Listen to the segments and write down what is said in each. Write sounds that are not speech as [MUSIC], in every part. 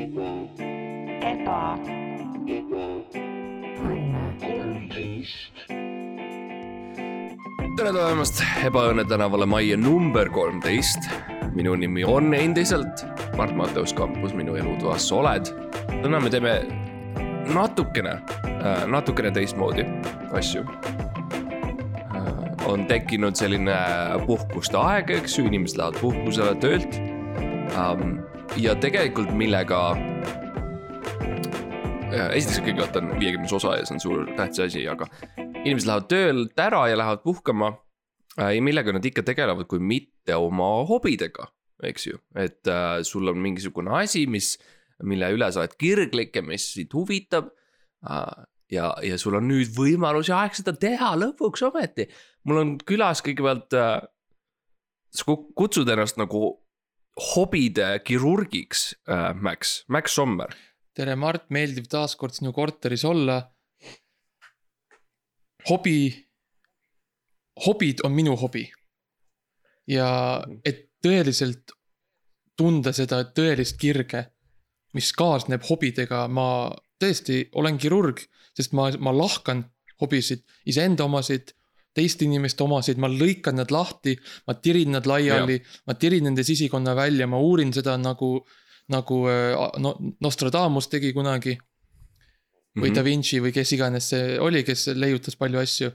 eba, tere tulemast Ebaõnne tänavale majja number kolmteist. minu nimi on endiselt Mart Matteus Kampus, minu elutoas sa oled. täna me teeme natukene, natukene teistmoodi asju. on tekkinud selline puhkuste aeg, eks ju, inimesed lähevad puhkusele töölt. Ja tegelikult millega. esiteks kõigepealt on viiekümnes osa ja see on suur tähtis asi, aga inimesed lähevad töölt ära ja lähevad puhkama. ja millega nad ikka tegelevad, kui mitte oma hobidega, eks ju, et äh, sul on mingisugune asi, mis, mille üle sa oled kirglik ja mis sind huvitab äh,. ja, ja sul on nüüd võimalus ja aeg seda teha lõpuks ometi. mul on külas kõigepealt äh,, sa ku- kutsud ennast nagu hobide kirurgiks äh,, Max, Max Sommer. tere, Mart, meeldiv taas kord sinu korteris olla. hobi, hobid on minu hobi. ja et tõeliselt tunda seda tõelist kirge, mis kaasneb hobidega, ma tõesti olen kirurg, sest ma, ma lahkan hobisid, iseenda omasid, teiste inimeste omasid, ma lõikan nad lahti, ma tirin nad laiali, ma tirin nende sisikonna välja, ma uurin seda nagu, nagu äh, no, Nostradamus tegi kunagi või Da Vinci või kes iganes see oli, kes leiutas palju asju.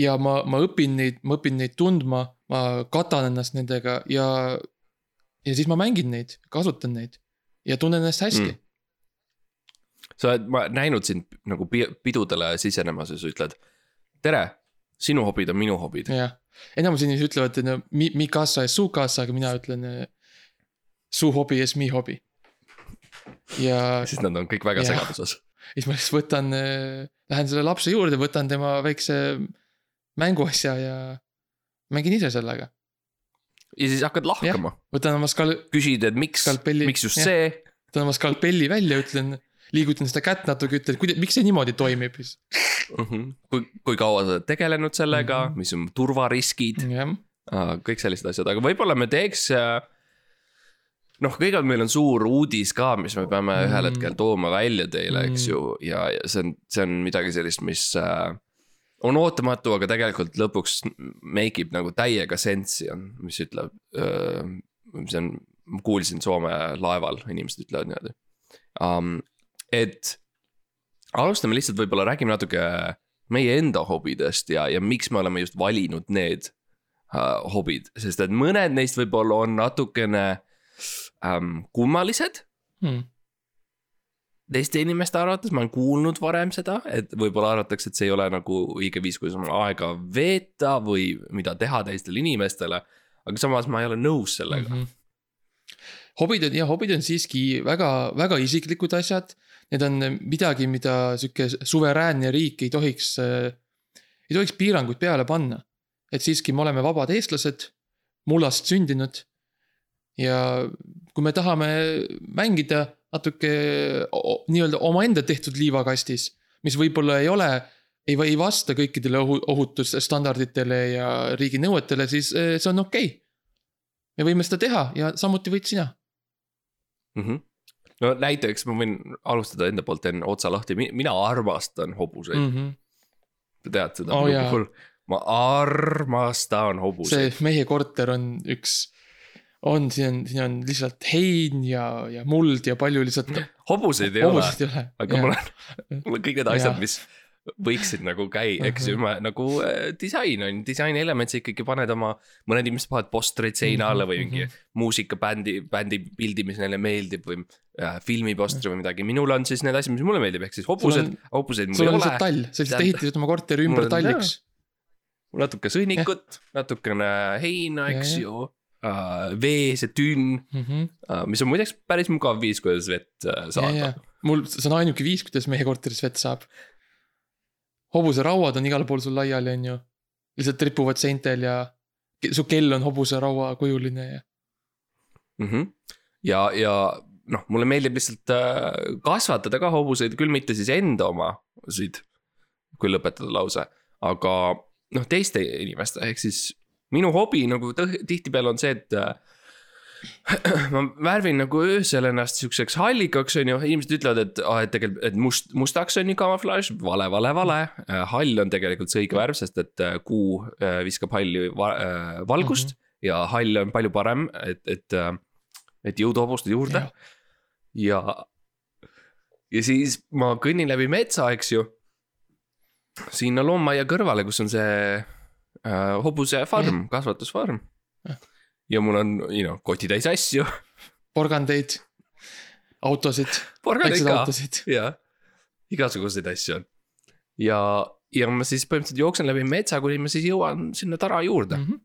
ja ma, ma õpin neid, ma õpin neid tundma, ma katan ennast nendega ja, ja siis ma mängin neid, kasutan neid ja tunnen ennast hästi Mm. sa oled, ma näinud sind nagu pi- pidudele sisenemas ja sa ütled. tere, sinu hobid on minu hobid. jah, enamus inimesed ütlevad, et no mi, mi kassa ja su kassa, aga mina ütlen. su hobi is mi hobi. ja siis nad on kõik väga Jah. segaduses. siis ma lihtsalt võtan, lähen selle lapse juurde, võtan tema väikse mänguasja ja mängin ise sellega. ja siis hakkad lahkama, võtan oma skal-, küsid, et miks, miks just jah. see. võtan oma skalpelli välja, ütlen, liigutan seda kätt natuke, ütlen, kuidas, miks see niimoodi toimib siis. kui, kui kaua sa oled tegelenud sellega mm, Mhm. -hmm. mis on turvariskid, jah, kõik sellised asjad, aga võib-olla me teeks. noh, kõigepealt meil on suur uudis ka, mis me peame mm. ühel Mm. hetkel tooma välja teile, eks Mm. ju, ja, ja see on, see on midagi sellist, mis äh, on ootamatu, aga tegelikult lõpuks make ib nagu täiega sensi on, mis ütleb. see on, ma kuulsin Soome laeval, inimesed ütlevad niimoodi um,. Et alustame lihtsalt, võib-olla räägime natuke meie enda hobidest ja, ja miks me oleme just valinud need uh, hobid, sest et mõned neist võib-olla on natukene um, kummalised hmm. teiste inimeste arvates, ma olen kuulnud varem seda, et võib-olla arvatakse, et see ei ole nagu õige viis, kuidas oma aega veeta või mida teha teistele inimestele. aga samas ma ei ole nõus sellega mm. Mhm. hobid on, jah, hobid on siiski väga, väga isiklikud asjad. Need on midagi, mida sihuke suveräänne riik ei tohiks, ei tohiks piiranguid peale panna. et siiski me oleme vabad eestlased, mullast sündinud. ja kui me tahame mängida natuke nii-öelda omaenda tehtud liivakastis, mis võib-olla ei ole, ei, ei vasta kõikidele ohu, ohutusstandarditele ja riigi nõuetele, siis eh, see on okei okay.. me võime seda teha ja samuti võid sina. mm. -hmm. No näiteks ma võin alustada enda poolt enne otsa lahti, mina armastan hobuseid mm., Mm -hmm. sa tead seda Oh minu puhul. ma armastan hobuseid. see meie korter on üks, on, siin on, siin on lihtsalt hein ja, ja muld ja palju lihtsalt hobuseid ei ole, hobuseid ei ole. aga mul on, [LAUGHS] mul on kõik need asjad, mis võiksid nagu käia, eks ju, Mhm. nagu äh, disain on, disainelement sa ikkagi paned oma, mõned inimesed panevad postreid seina alla või mingi Mhm. muusikabändi, bändi pildi, mis neile meeldib või äh, filmipostri või midagi, minul on siis need asjad, mis mulle meeldib, ehk siis hobused, hobuseid mul sul ei on ole lihtsalt. tall, sa lihtsalt ehitasid oma korteri ümber on- talliks. natuke sõnnikut, natukene heina, eks Ja, ju uh,. vees ja tünn uh,, mis on muideks päris mugav viis, kuidas vett uh, saada. mul, see on ainuke viis, kuidas meie korteris vett saab. Hobuserauad on igal pool sul laiali, on ju. lihtsalt ripuvad seintel ja su kell on hobuseraua kujuline ja. mm. -hmm. ja, ja noh, mulle meeldib lihtsalt äh, kasvatada ka hobuseid, küll mitte siis enda omasid. kui lõpetada lause, aga noh, teiste inimeste ehk siis minu hobi nagu tihtipeale on see, et äh, [CLEARS THROAT] ma värvin nagu öösel ennast siukseks hallikaks, on ju, inimesed ütlevad, et aa, et tegelikult, et must, mustaks on ju kamuflaaž, vale, vale, vale. hall on tegelikult see õige värv, sest et äh, kuu äh, viskab halli va äh, valgust mm -hmm. ja hall on palju parem, et, et, et jõudu hobustada juurde. ja, ja siis ma kõnnin läbi metsa, eks ju. sinna loomaaia kõrvale, kus on see äh, hobusefarm, kasvatusfarm ja mul on, you know, kotitäis asju. porgandeid, autosid. porgandeid ka, jah. igasuguseid asju on. ja, ja ma siis põhimõtteliselt jooksen läbi metsa, kuni ma siis jõuan sinna tara juurde mm.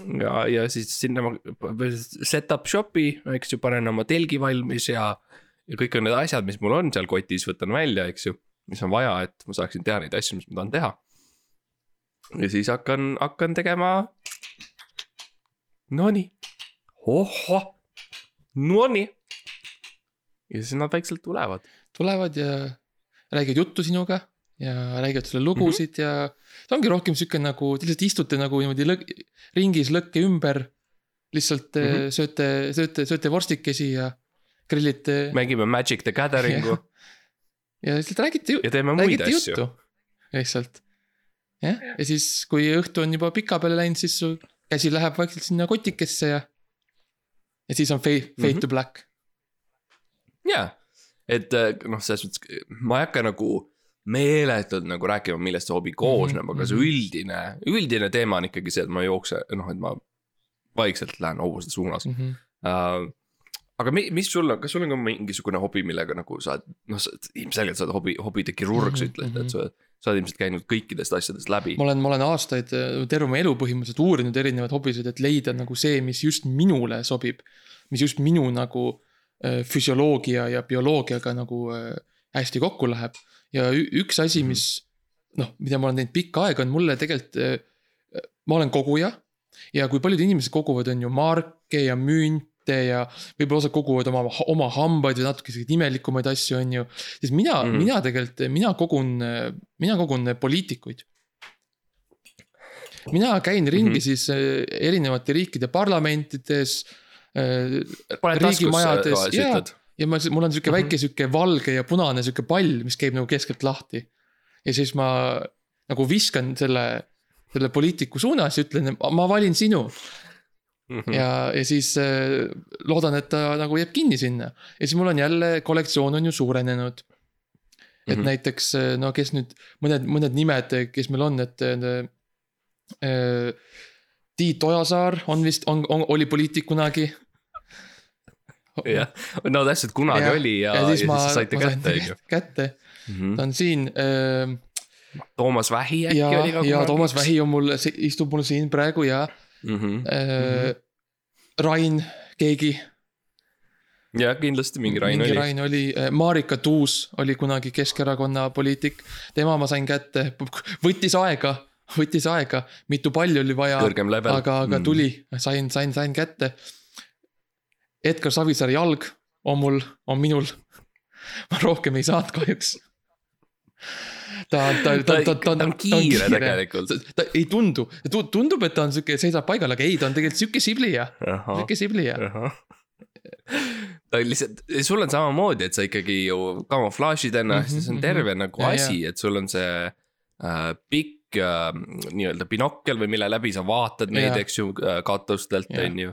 -hmm. ja, ja siis sinna ma set up shop'i, eks ju, panen oma telgi valmis ja, ja kõik on need asjad, mis mul on seal kotis, võtan välja, eks ju. mis on vaja, et ma saaksin teha neid asju, mis ma tahan teha. ja siis hakkan, hakkan tegema Nonii, ohoh, nonii. ja siis nad vaikselt tulevad. tulevad ja räägivad juttu sinuga ja räägivad sulle lugusid mm -hmm. ja. see ongi rohkem sihuke nagu, te lihtsalt istute nagu niimoodi lõk, ringis lõkke ümber. lihtsalt mm -hmm. sööte, sööte, sööte vorstikesi ja grillite. mängime Magic the Gathering'u. ja lihtsalt räägite. ja teeme muid asju. lihtsalt, jah, ja siis, kui õhtu on juba pika peale läinud, siis sul käsi läheb vaikselt sinna kotikesse ja. ja siis on fade, fade mm -hmm. to black. jaa, et äh, noh, selles mõttes ma ei hakka nagu meeletult nagu rääkima, millest see hobi koosneb mm, -hmm. aga see mhm. üldine, üldine teema on ikkagi see, et ma jooksen, noh, et ma vaikselt lähen hobuse suunas mm. -hmm. Uh, aga mis sul on, kas sul on ka mingisugune hobi, millega nagu sa oled, noh, ilmselgelt sa oled hobi, hobide kirurg mm, -hmm. sa ütled, et sa sa oled ilmselt käinud kõikidest asjadest läbi. ma olen, ma olen aastaid, terve oma elu põhimõtteliselt uurinud erinevaid hobisid, et leida nagu see, mis just minule sobib. mis just minu nagu äh, füsioloogia ja bioloogiaga nagu äh, hästi kokku läheb. ja üks asi, mhm. mis noh, mida ma olen teinud pikka aega, on mulle tegelikult, äh, ma olen koguja. ja kui paljud inimesed koguvad, on ju marke ja münt ette ja võib-olla osad koguvad oma, oma hambaid või natuke selliseid imelikumaid asju, on ju. siis mina mm, -hmm. mina tegelikult, mina kogun, mina kogun poliitikuid. mina käin ringi mm -hmm. siis äh, erinevate riikide parlamentides. Äh, riigimajades ja, ja ma, mul on sihuke mm -hmm. väike sihuke valge ja punane sihuke pall, mis käib nagu keskelt lahti. ja siis ma nagu viskan selle selle poliitiku suunas ja ütlen, ma valin sinu. Mm -hmm. ja, ja siis äh, loodan, et ta nagu jääb kinni sinna ja siis mul on jälle kollektsioon on ju suurenenud. et mm -hmm. näiteks äh, no kes nüüd mõned, mõned nimed, kes meil on, et äh,. Tiit Ojasaar on vist, on, on, oli poliitik kunagi. jah, no täpselt kunagi ja, oli ja, ja siis, ja ma, siis saite kätte, on ju. kätte mm, -hmm. ta on siin äh,. Toomas Vähi äkki ja, oli ka kunagi. ja Toomas Vähi on mul, istub mul siin praegu ja mm. -hmm. Äh, Rain, keegi. jah, kindlasti mingi Rain mingi oli. Rain oli, äh, Marika Tuus oli kunagi Keskerakonna poliitik, tema ma sain kätte, võttis aega, võttis aega, mitu palli oli vaja. aga, aga mm. tuli, sain, sain, sain kätte. Edgar Savisaare jalg on mul, on minul. [LAUGHS] ma rohkem ei saanud kahjuks ta, ta, ta, ta, ta, ta on kiire tegelikult. ta ei tundu, tundub, et ta on sihuke, seisab paigal, aga ei, ta on tegelikult sihuke siblija, sihuke siblija. Ta on lihtsalt, sul on samamoodi, et sa ikkagi ju kamuflaažid ennast mm -hmm, ja see on terve mm -hmm. nagu asi, et sul on see äh, pikk äh, nii-öelda binokkel või mille läbi sa vaatad neid, eks ju, äh, katustelt, on ju.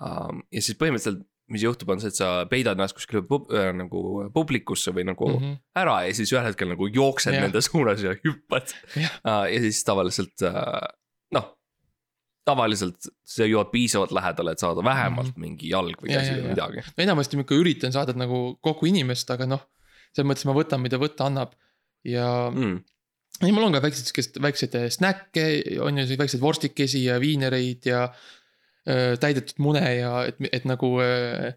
Ähm, ja siis põhimõtteliselt mis juhtub, on see, et sa peidad ennast kuskile pub, äh, nagu publikusse või nagu mm -hmm. ära ja siis ühel hetkel nagu jooksed yeah. nende suunas ja hüppad yeah.. Uh, ja siis tavaliselt uh, noh, tavaliselt sa jõuad piisavalt lähedale, et saada vähemalt mm -hmm. mingi jalg või käsi või midagi. no enamasti ma ikka üritan saada nagu kogu inimest, aga noh, selles mõttes ma võtan, mida võtta annab ja mm ja mul on ka väikseid, väikseid snäkke, on ju, väikseid vorstikesi ja viinereid ja äh, Äh, täidetud mune ja et, et nagu äh,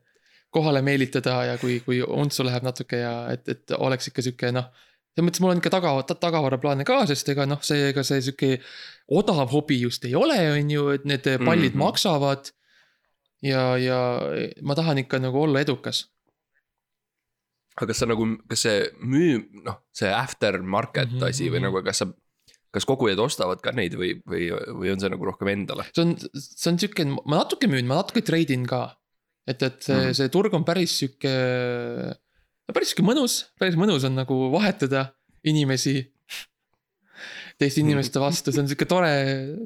kohale meelitada ja kui, kui untsu läheb natuke ja et, et oleks ikka sihuke noh. selles mõttes mul on ikka taga, tagavaraplaane ka, sest ega noh, see, ega see sihuke odav hobi just ei ole, on ju, et need pallid mm -hmm. maksavad. ja, ja ma tahan ikka nagu olla edukas. aga kas sa nagu, kas see müü-, noh, see after market mm -hmm. asi või mhm. nagu, kas sa kas kogujad ostavad ka neid või, või, või on see nagu rohkem endale? see on, see on sihuke, ma natuke müün, ma natuke treidin ka. et, et see Mhm., see turg on päris sihuke, no päris sihuke mõnus, päris mõnus on nagu vahetada inimesi teiste inimeste vastu, see on sihuke tore,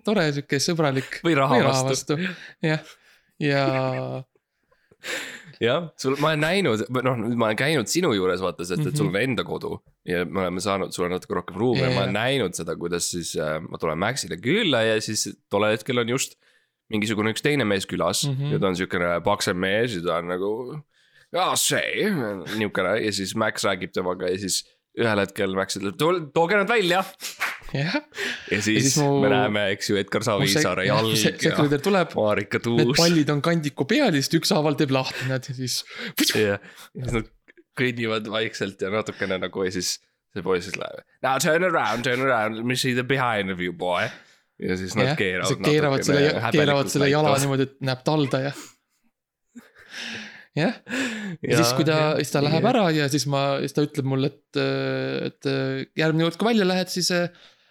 tore sihuke sõbralik. või raha vastu. jah, ja jah, sul, ma olen näinud, noh, ma olen käinud sinu juures vaata, sest et sul on enda kodu. ja me oleme saanud sulle natuke rohkem ruumi ja Jaa, ma olen näinud seda, kuidas siis äh, ma tulen Maxile külla ja siis tollel hetkel on just mingisugune üks teine mees külas mm Mhm. -hmm. ja ta on siukene paksem mees ja ta on nagu. aa, see, niukene ja siis Max räägib temaga ja siis ühel hetkel Max ütleb, tooge nad välja. Ja siis, siis mu... me näeme, eks ju, Edgar Savisaare jalg ja sekretär tuleb, Marika need Tuus. pallid on kandiku peal ja siis ükshaaval teeb lahti nad ja siis. ja siis nad kõnnivad vaikselt ja natukene nagu ja siis see poiss siis läheb. Now turn around, turn around, let me see the behind of you boy. ja siis nad keeravad. keeravad selle, keeravad selle jala niimoodi, et näeb talda ja. jah, ja siis, kui ta, siis ta läheb ära ja siis ma, siis ta ütleb mulle, et, et järgmine kord, kui välja lähed, siis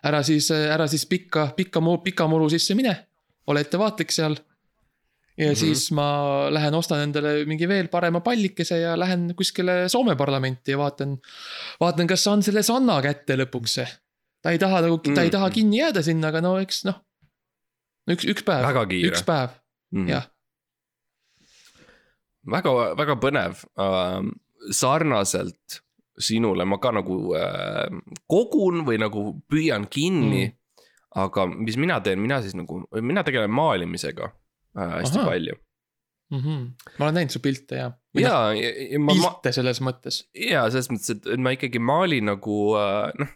ära siis, ära siis pikka, pikka, pika muru sisse mine. ole ettevaatlik seal. ja mm. -hmm. siis ma lähen ostan endale mingi veel parema pallikese ja lähen kuskile Soome parlamenti ja vaatan, vaatan, kas saan selle Sanna kätte lõpuks. ta ei taha nagu, ta ei taha Mhm. kinni jääda sinna, aga no eks noh. üks, üks päev, üks. päev, jah. väga, väga põnev uh,. sarnaselt sinule ma ka nagu uh, kogun või nagu püüan kinni mm.. aga mis mina teen, mina siis nagu, mina tegelen maalimisega uh, hästi Ahaa. palju. Mm -hmm. ma olen näinud su pilte ja. ja, ja, ja ma, pilte selles mõttes. ja selles mõttes, et et ma ikkagi maalin nagu uh, noh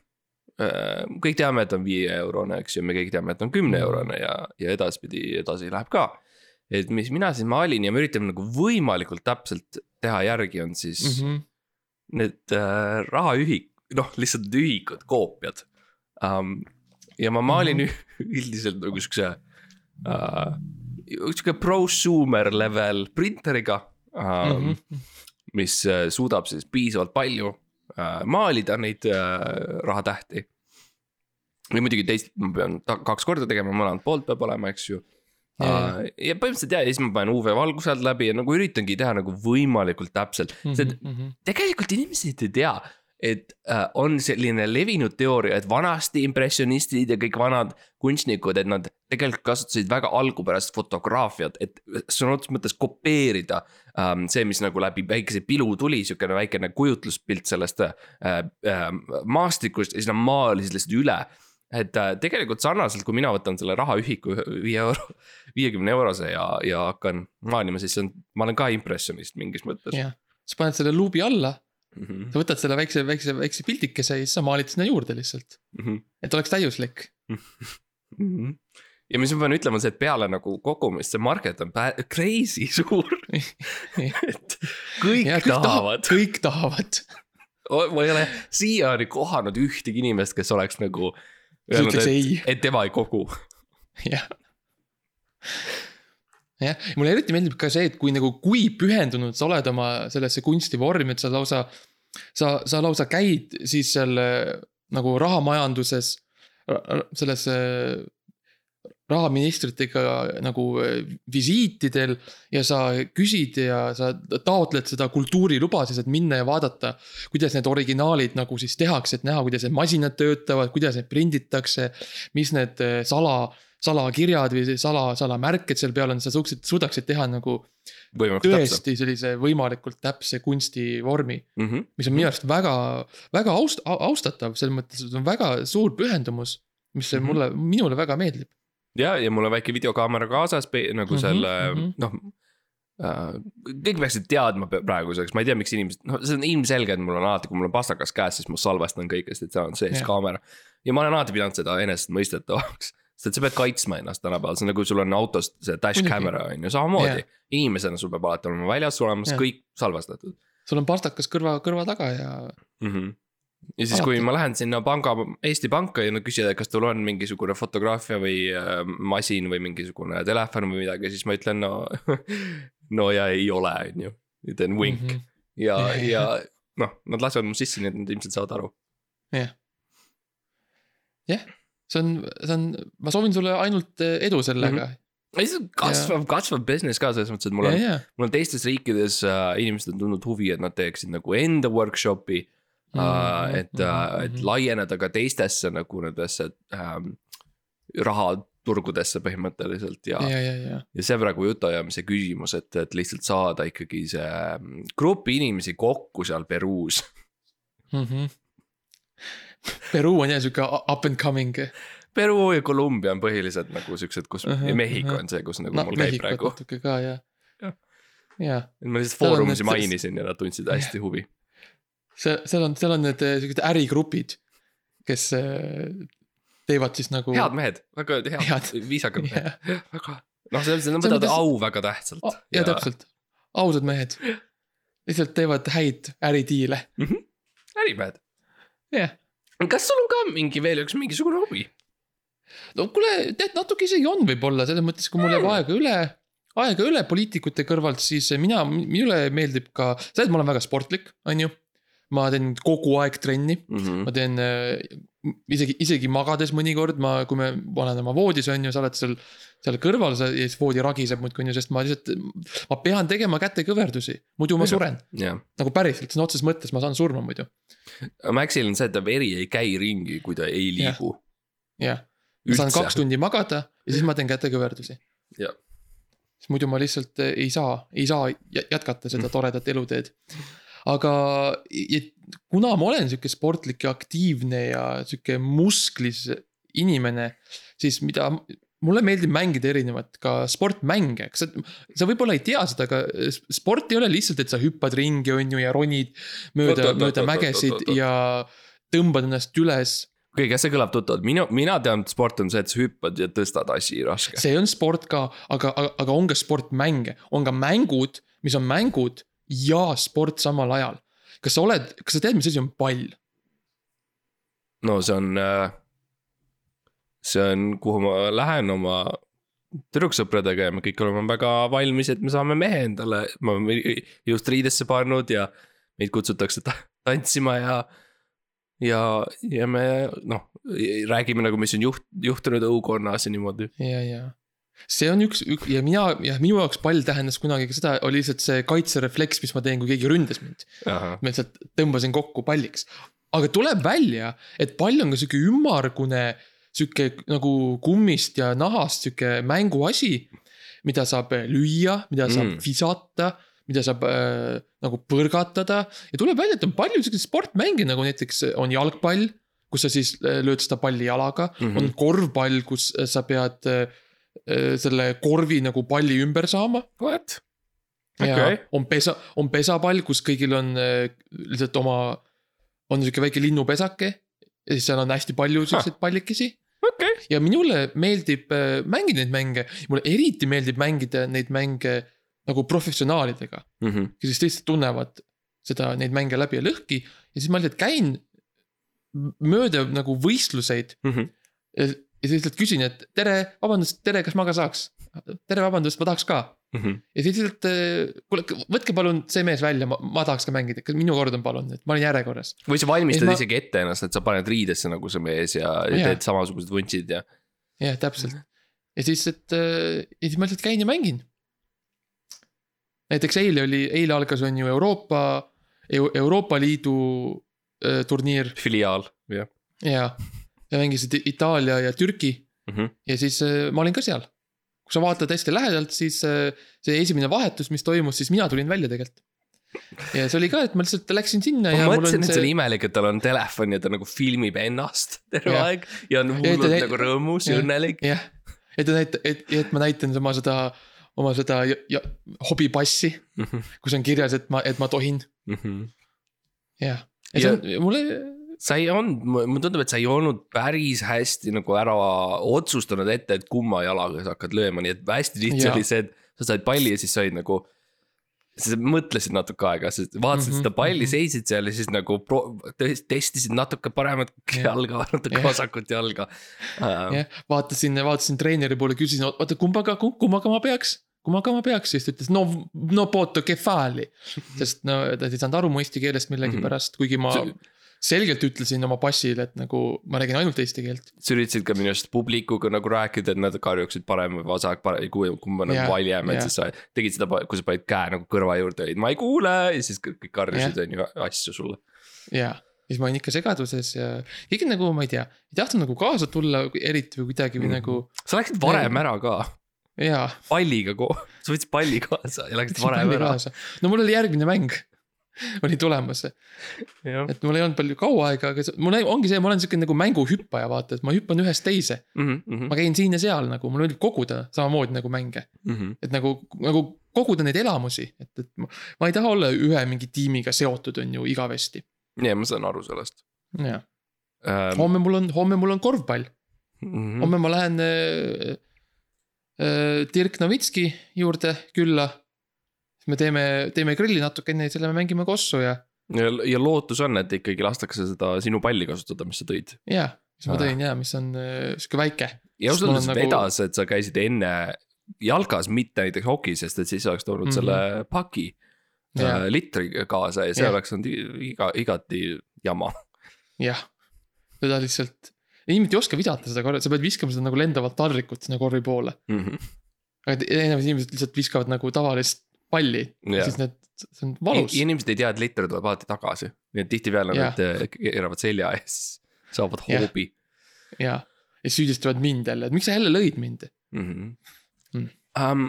uh,. kõik teame, et on viie eurone, eks ju, me kõik teame, et on kümne eurone ja, ja edaspidi edasi läheb ka. et mis mina siis maalin ja ma üritan nagu võimalikult täpselt teha järgi, on siis mm. -hmm need äh, rahaühik, noh, lihtsalt ühikud, koopiad um,. ja ma maalin mm -hmm. [LAUGHS] üldiselt nagu siukse uh,, sihuke prosumer level printeriga um,. Mm. -hmm. mis äh, suudab siis piisavalt palju uh, maalida neid uh, rahatähti. või muidugi teist ma pean kaks korda tegema, mõlemat poolt peab olema, eks ju Uh,. ja põhimõtteliselt ja, ja siis ma panen UV valguse alt läbi ja nagu üritangi teha nagu võimalikult täpselt, sest Mm -hmm. tegelikult inimesed ei tea, et äh, on selline levinud teooria, et vanasti impressionistid ja kõik vanad kunstnikud, et nad tegelikult kasutasid väga algupärast fotograafiat, et sõna otseses mõttes kopeerida ähm, see, mis nagu läbi väikese pilu tuli, sihukene väikene kujutluspilt sellest äh, äh, maastikust ja siis nad maalisid lihtsalt üle et äh, tegelikult sarnaselt, kui mina võtan selle rahaühiku viie euro, [LAUGHS] viiekümne eurose ja, ja hakkan maalima, siis on, ma olen ka impressionist mingis mõttes. jah, sa paned selle luubi alla, Mm -hmm. sa võtad selle väikse, väikse, väikse pildikese ja siis sa maalid sinna juurde lihtsalt, Mm -hmm. et oleks täiuslik. [LAUGHS] Mhm. ja mis ma pean ütlema, on see, et peale nagu kogumist, see market on crazy [LAUGHS] suur. et kõik tahavad, kõik tahavad. ma ei ole siiani kohanud ühtegi inimest, kes oleks nagu. Kes ütleks ei. et tema ei kogu. jah. jah, mulle eriti meeldib ka see, et kui nagu, kui pühendunud sa oled oma sellesse kunstivormi, et sa lausa, sa, sa lausa käid siis seal äh, nagu rahamajanduses, selles äh, rahaministritega nagu äh, visiitidel ja sa küsid ja sa taotled seda kultuuriluba siis, et minna ja vaadata, kuidas need originaalid nagu siis tehakse, et näha, kuidas need masinad töötavad, kuidas need prinditakse, mis need äh, sala, salakirjad või sala, salamärked seal peal on, sa suutsid, suudaksid teha nagu tõesti sellise võimalikult täpse kunstivormi, Mm -hmm. mis on minu arust väga, väga aust-, austatav, selles mõttes, et on väga suur pühendumus, mis mm -hmm. mulle, minule väga meeldib. ja, ja mul on väike videokaamera kaasas, nagu Mhm, selle mhm. noh äh, kõik peaksid teadma praeguseks, ma ei tea, miks inimesed, noh, see on ilmselge, et mul on alati, kui mul on pastakas käes, siis ma salvestan kõike, sest et seal on sees Jah. kaamera. ja ma olen alati pidanud seda enesestmõistetavaks, sest sa pead kaitsma ennast tänapäeval, see on nagu sul on autos see dash camera on ju samamoodi Jah.. inimesena sul peab alati olema väljas olemas Jah. kõik salvestatud sul on pastakas kõrva, kõrva taga ja mm. -hmm. Ja siis, kui ma lähen sinna panga, Eesti Panka ja nad küsivad, et kas sul on mingisugune fotograafia või äh, masin või mingisugune telefon või midagi, siis ma ütlen no, [LAUGHS] no ja ei ole, on ju. teen wink mm. -hmm. ja Ja,, noh, nad lasevad mu sisse, nii et nad ilmselt saavad aru. jah, see on, see on, ma soovin sulle ainult eh, edu sellega mm. -hmm. ei, see on kasvav, kasvav business ka selles mõttes, et mul on, mul on teistes riikides äh, inimesed on tundnud huvi, et nad teeksid nagu enda workshop'i mm,. Mhm, et äh,, et mhm. laieneda ka teistesse nagu nendesse ähm, rahaturgudesse põhimõtteliselt ja, ja, ja, ja, ja see praegu jutuajamise küsimus, et, et lihtsalt saada ikkagi see mm, grupp inimesi kokku seal Peruus. Mhm. Peruu on jah sihuke up and coming. Peru ja Kolumbia on põhiliselt nagu siuksed, kus uh Mhm, -huh, ja Mehhiko mhm. on see, kus nagu no mul käib Mehhikot praegu. natuke ka ja Jah.. jah, ma lihtsalt on need- mainisin ja nad tundsid hästi huvi. see, seal on, seal on need eh, siuksed ärigrupid, kes eh, teevad siis nagu. head mehed, väga head, [LAUGHS] Head. viisakad mehed [LAUGHS] jah, [LAUGHS] väga, noh, selles mõttes nad võtavad kuidas- au väga tähtsalt ja, ja täpselt, ausad mehed. lihtsalt teevad häid äridiile, ärimehed. jah. kas sul on ka mingi veel üks mingisugune hobi? no kuule, tead natuke isegi on võib-olla selles mõttes, kui mul jääb Mm. aega üle, aega üle poliitikute kõrvalt, siis mina, minule meeldib ka, sa tead, ma olen väga sportlik, on ju. Ma teen kogu aeg trenni, Mhm. ma teen äh, isegi, isegi magades mõnikord ma, kui me, ma olen oma voodis, on ju, sa oled seal, seal kõrval sa, ja siis voodi ragiseb muudkui, on ju, sest ma lihtsalt, ma pean tegema kätekõverdusi, muidu ma suren. jah, nagu päriselt, sõna otseses mõttes ma saan surma muidu, Maxil on see, et ta veri ei käi ringi, kui ta ei liigu. jah. ma saan kaks tundi magada ja siis ma teen kätekõverdusi. Jah. siis muidu ma lihtsalt eh, ei saa, ei saa jä- jätkata seda Mm. toredat eluteed. Aga kuna ma olen sihuke sportlik ja aktiivne ja sihuke musklis inimene, siis mida, mulle meeldib mängida erinevat ka sportmänge, kas sa, sa võib-olla ei tea seda, aga sport ei ole lihtsalt, et sa hüppad ringi, on ju, ja ronid mööda, mööda mägesid ja tõmbad ennast üles. Kas see kõlab tuttavalt, mina, mina tean, et sport on see, et sa hüppad ja tõstad asi raske. see on sport ka, aga, aga, aga on ka sportmänge, on ka mängud, mis on mängud ja sport samal ajal. kas sa oled, kas sa tead, mis asi on pall? no see on, see on, kuhu ma lähen oma tüdruksõpradega ja me kõik oleme väga valmis, et me saame mehe endale, me oleme just riidesse pannud ja meid kutsutakse ta tantsima ja ja, ja me noh, räägime nagu, mis on juht, juhtunud õukonnas ja niimoodi. ja, ja see on üks, üks ja mina, jah, minu jaoks pall tähendas kunagi ka seda, oli lihtsalt see kaitserefleks, mis ma teen, kui keegi ründas mind. ma lihtsalt tõmbasin kokku palliks. aga tuleb välja, et pall on ka sihuke ümmargune, sihuke nagu kummist ja nahast sihuke mänguasi. mida saab lüüa, mida saab Mm. visata, mida saab äh, nagu põrgatada ja tuleb välja, et on palju siukseid sportmänge nagu näiteks on jalgpall, kus sa siis äh, lööd seda palli jalaga mm, Mhm. -hmm. on korvpall, kus äh, sa pead äh, äh, selle korvi nagu palli ümber saama What? ja Okei. on pesa, on pesapall, kus kõigil on äh, lihtsalt oma, on sihuke väike linnupesake. ja siis seal on hästi palju siukseid pallikesi okei, ja minule meeldib äh, mängida neid mänge, mulle eriti meeldib mängida neid mänge nagu professionaalidega, Mhm. kes siis lihtsalt tunnevad seda, neid mänge läbi ja lõhki ja siis ma lihtsalt käin mööda nagu võistluseid Mhm. ja, ja siis lihtsalt küsin, et tere, vabandust, tere, kas ma ka saaks? tere, vabandust, ma tahaks ka ja siis lihtsalt, kuule, võtke palun see mees välja, ma, tahaks ka mängida, kas minu kord on palun, et ma olin järjekorras. või sa valmistad ma- ma... isegi ette ennast, et sa paned riidesse nagu see mees ja Jaa. teed samasugused vuntsid ja. jah, täpselt. ja siis, et äh, ja siis ma lihtsalt käin ja mängin. näiteks eile oli, eile algas, on ju Euroopa, Euroopa Liidu äh, turniir filiaal, jah ja, ja mängisid Itaalia ja Türgi mm. -hmm. ja siis äh, ma olin ka seal. kui sa vaatad hästi lähedalt, siis äh, see esimene vahetus, mis toimus, siis mina tulin välja tegelikult. ja see oli ka, et ma lihtsalt läksin sinna ja ma mõtlesin, et see on see, imelik, et tal on telefon ja ta nagu filmib ennast terve Jah. aeg ja on Ja hullult ta- nagu rõõmus ja õnnelik. jah, et ta näitab, et, et ma näitan oma seda, oma seda ja, ja, hobipassi, kus on kirjas, et ma, et ma tohin, jah. ja see on mulle, sa ei olnud, mulle tundub, et sa ei olnud päris hästi nagu ära otsustanud ette, et kumma jalaga sa hakkad lööma, nii et hästi tihti Jaa. oli see, et sa said palli ja siis said nagu. sa mõtlesid natuke aega, sa vaatasid mm -hmm, seda palli, mhm. seisid seal ja siis nagu pro-, testisid natuke paremat Jah. jalga, natuke Jah. vasakut jalga uh,. jah, vaatasin, vaatasin treeneri poole, küsisin, oota, kummaga, kummaga ma peaks, kummaga ma peaks, siis ta ütles no, no poto kefali. [LAUGHS] sest no ta ei saanud aru mu eesti keelest millegipärast, kuigi ma selgelt ütlesin oma passile, et nagu ma räägin ainult eesti keelt. sa üritasid ka minu arust publikuga nagu rääkida, et nad karjuksid parem või vasak, kumb on nagu valjem, et siis sa tegid seda, kui sa panid käe nagu kõrva juurde, olid ma ei kuule ja siis kõik karjusid, on ju, asju sulle. ja, siis ma olin ikka segaduses ja keegi nagu, ma ei tea, ei tahtnud nagu kaasa tulla eriti või kuidagi või Mhm. nagu sa läksid varem ära ka, jaa. palliga koos, [LAUGHS] sa võtsid palli kaasa ja läksid varem ära. no mul oli järgmine mäng [LAUGHS] oli tulemas, et mul ei olnud palju kaua aega, aga mul ongi see, ma olen siuke nagu mänguhüppaja, vaata, et ma hüppan ühest teise. Mhm, ma käin siin ja seal nagu, mulle meeldib koguda samamoodi nagu mänge, et nagu, nagu koguda neid elamusi, et, et ma, ma ei taha olla ühe mingi tiimiga seotud, on ju igavesti. ja ma saan aru sellest. jah, homme. homme mul on, homme mul on korvpall, Mhm. homme ma lähen äh, äh, Dirk Novitski juurde külla. Me teeme, teeme grilli natukene ja selle me mängime kossu ja, ja, ja lootus on, et ikkagi lastakse seda sinu palli kasutada, mis sa tõid. ja, mis ma Ah. tõin ja mis on äh, sihuke väike. ja ausalt öeldes nagu... vedas, et sa käisid enne jalgas, mitte näiteks hokis, sest et siis oleks toonud mm Mhm. -hmm. selle paki Jah. äh, litri kaasa ja see Jah. oleks olnud iga, igati jama jah, teda lihtsalt, inimesed ei oska visata seda korra, sa pead viskama seda nagu lendavat taldrikut sinna korvi poole. mm. -hmm. aga enamus inimesed lihtsalt viskavad nagu tavalist palli Jah. siis need, see on valus. inimesed ei tea, et liter tuleb alati tagasi, nii et tihtipeale Jah. nad keeravad selja ja siis saavad hoobi ja, ja süüdistavad mind jälle, et miks sa jälle lõid mind. mm. -hmm. Mm. Um,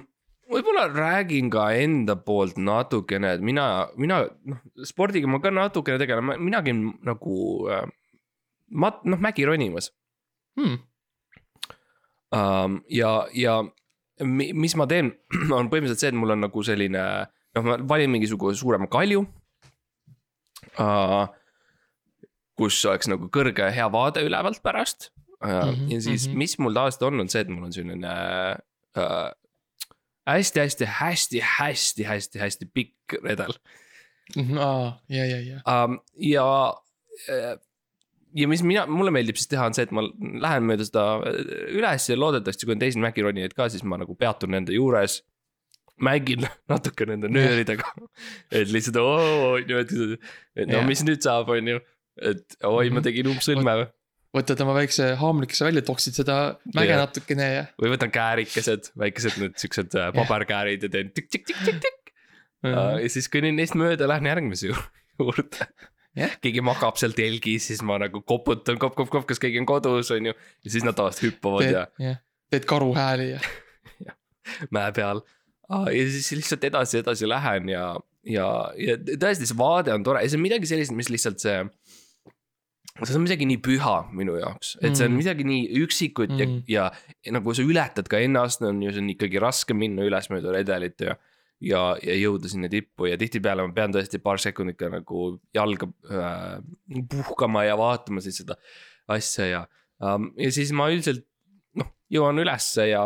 võib-olla räägin ka enda poolt natukene, et mina, mina noh, spordiga ma ka natukene tegelen, mina käin nagu äh, mat-, noh mägi ronimas Hmm. um,. ja, ja mis ma teen, [CLEARS THROAT] on põhimõtteliselt see, et mul on nagu selline, noh, ma valin mingisuguse suurema kalju uh,. kus oleks nagu kõrge hea vaade ülevalt pärast uh, mm. -hmm, ja siis mm. -hmm. mis mul tavaliselt on, on see, et mul on selline uh, hästi, hästi, hästi, hästi, hästi, hästi pikk redel ja, ja, ja, um,. ja, ja mis mina, mulle meeldib siis teha, on see, et ma lähen mööda seda üles ja loodetavasti, kui on teisi mägironijaid ka, siis ma nagu peatun nende juures. mängin [LAUGHS] natuke nende nööridega, [LAUGHS] et lihtsalt oo, on ju, et, no Jah. mis nüüd saab, on ju. et oi, ma Mhm. tegin umbsõlme või, võtad oma väikse haamrikese välja, toksid seda mäge Jah. natukene ja. või võtan käärikesed, väikesed need siuksed äh, paberkäärid ja teen tikk-tikk-tikk-tikk. ja siis kõnnin neist mööda, lähen järgmise ju- [LAUGHS] juurde Jah. keegi magab seal telgis, siis ma nagu koputan kopp-kopp-kopp, kas keegi on kodus, on ju. ja siis nad tavaliselt hüppavad teed ja, jah, teed karuhääli ja, [LAUGHS] mäe peal. ja siis lihtsalt edasi, edasi lähen ja, ja, ja tõesti, see vaade on tore ja see on midagi sellist, mis lihtsalt see. see on midagi nii püha minu jaoks, et see on Mm. midagi nii üksikut mm. Mm. ja, ja nagu sa ületad ka ennast, on ju, see on ikkagi raske minna üles mööda redelit ja. ja, ja jõuda sinna tippu ja tihtipeale ma pean tõesti paar sekundit ka nagu jalga äh, puhkama ja vaatama siis seda asja ja ähm,. ja siis ma üldiselt noh, jõuan ülesse ja,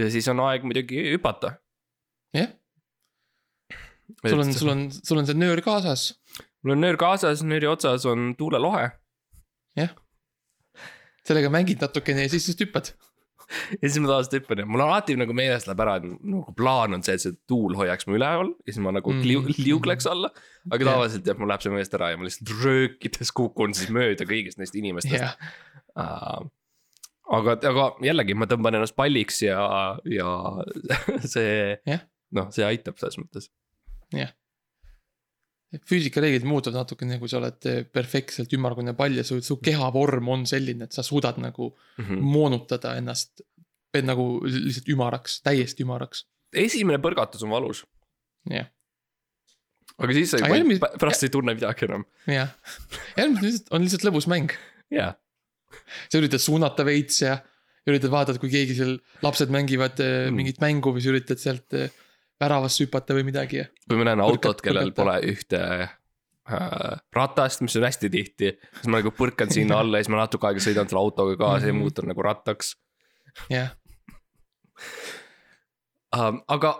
ja siis on aeg muidugi hüpata. jah, sul on, sul on, sul on see nöör kaasas. mul on nöör kaasas, nööri otsas on tuulelohe sellega mängid natukene ja siis just hüppad. [LAUGHS] ja siis ma tavaliselt hüppan ja mul alati nagu meelest läheb ära, et nagu plaan on see, et see tuul hoiaks mu üleval ja siis ma nagu Mhm. liu- liugleks alla. aga Jah. tavaliselt jah, mul läheb see meelest ära ja ma lihtsalt röökides kukun siis mööda kõigist neist inimestest jah, uh,. aga, aga jällegi ma tõmban ennast palliks ja, ja [LAUGHS] see Jah. noh, see aitab selles mõttes. Füüsikareeglid muutuvad natukene, kui sa oled eh, perfektselt ümmargune pall ja su, su kehavorm on selline, et sa suudad nagu Mhm. moonutada ennast. pead nagu lihtsalt ümaraks, täiesti ümaraks, esimene põrgatus on valus, jah, aga siis sa juba pä- pärast ei tunne midagi enam, jah. järgmine on lihtsalt lõbus mäng, jah. sa üritad suunata veits ja üritad vaadata, kui keegi seal, lapsed mängivad mm. Mm. mingit mängu või sa üritad sealt eh, väravasse hüpata või midagi kui ma näen autot, kellel pole ühte äh, ratast, mis on hästi tihti, siis ma nagu põrkan [LAUGHS] sinna alla ja siis ma natuke aega sõidan selle autoga kaasa ja Mhm. muutan nagu rattaks jah, um,. aga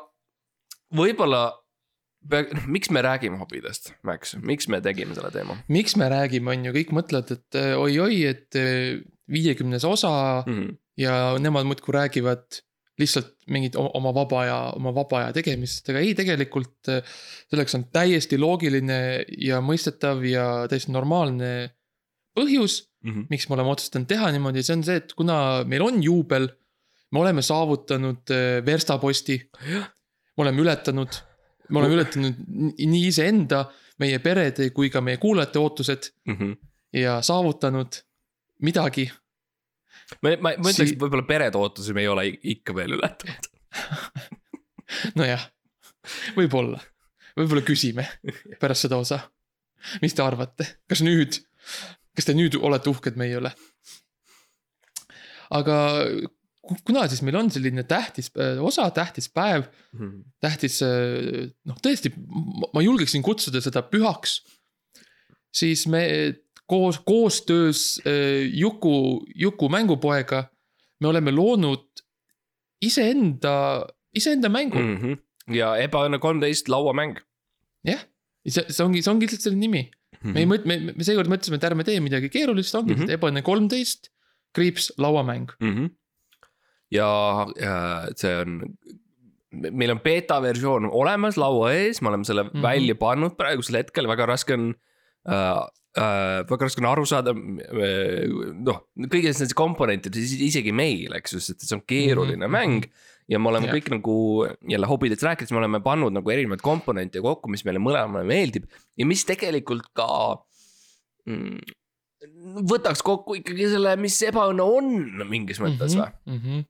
võib-olla, noh, miks me räägime hobidest, Max, miks me tegime selle teema miks me räägime, on ju, kõik mõtlevad, et oi-oi, et eh, viiekümnes osa mm? -hmm. ja nemad muudkui räägivad lihtsalt mingit oma vaba aja, oma vaba aja tegemist, aga ei, tegelikult äh, selleks on täiesti loogiline ja mõistetav ja täiesti normaalne põhjus, Mhm. miks me oleme otsustanud teha niimoodi, see on see, et kuna meil on juubel, me oleme saavutanud äh, verstaposti. me oleme ületanud, me oleme ületanud ni- nii iseenda, meie perede kui ka meie kuulajate ootused Mhm. ja saavutanud midagi. ma, ma, ma ütleks, Si- võib-olla perede ootusi me ei ole ikka veel ületanud. [LAUGHS] nojah, võib-olla, võib-olla küsime [LAUGHS] pärast seda osa. mis te arvate, kas nüüd, kas te nüüd olete uhked meie üle? aga ku- kuna siis meil on selline tähtis äh, osa, tähtis päev, tähtis, noh, tõesti, ma julgeksin kutsuda seda pühaks. siis me koos, koostöös äh, Juku, Juku mängupoega, me oleme loonud iseenda, iseenda mängu mm.. Mhm. ja Ebaõnne kolmteist lauamäng. jah, see, see ongi, see ongi lihtsalt selle nimi. me ei mõtle, me, me seekord mõtlesime, et ärme tee midagi keerulist, ongi mm -hmm. ebaõnne kolmteist, kriips, lauamäng. Mhm. ja, ja see on, meil on beeta versioon olemas laua ees, me oleme selle mm. -hmm. välja pannud praegusel hetkel, väga raske on äh,. Äh, väga raske on aru saada, noh, kõigist nendest komponentidest, isegi meil, eks ju, sest see on keeruline Mhm, mm -hmm. mäng. ja me oleme Jah. kõik nagu jälle hobidest rääkides, me oleme pannud nagu erinevaid komponente kokku, mis meile mõlemale meeldib ja mis tegelikult ka mm, võtaks kokku ikkagi selle, mis ebaõnne on mingis mõttes või? mm. -hmm.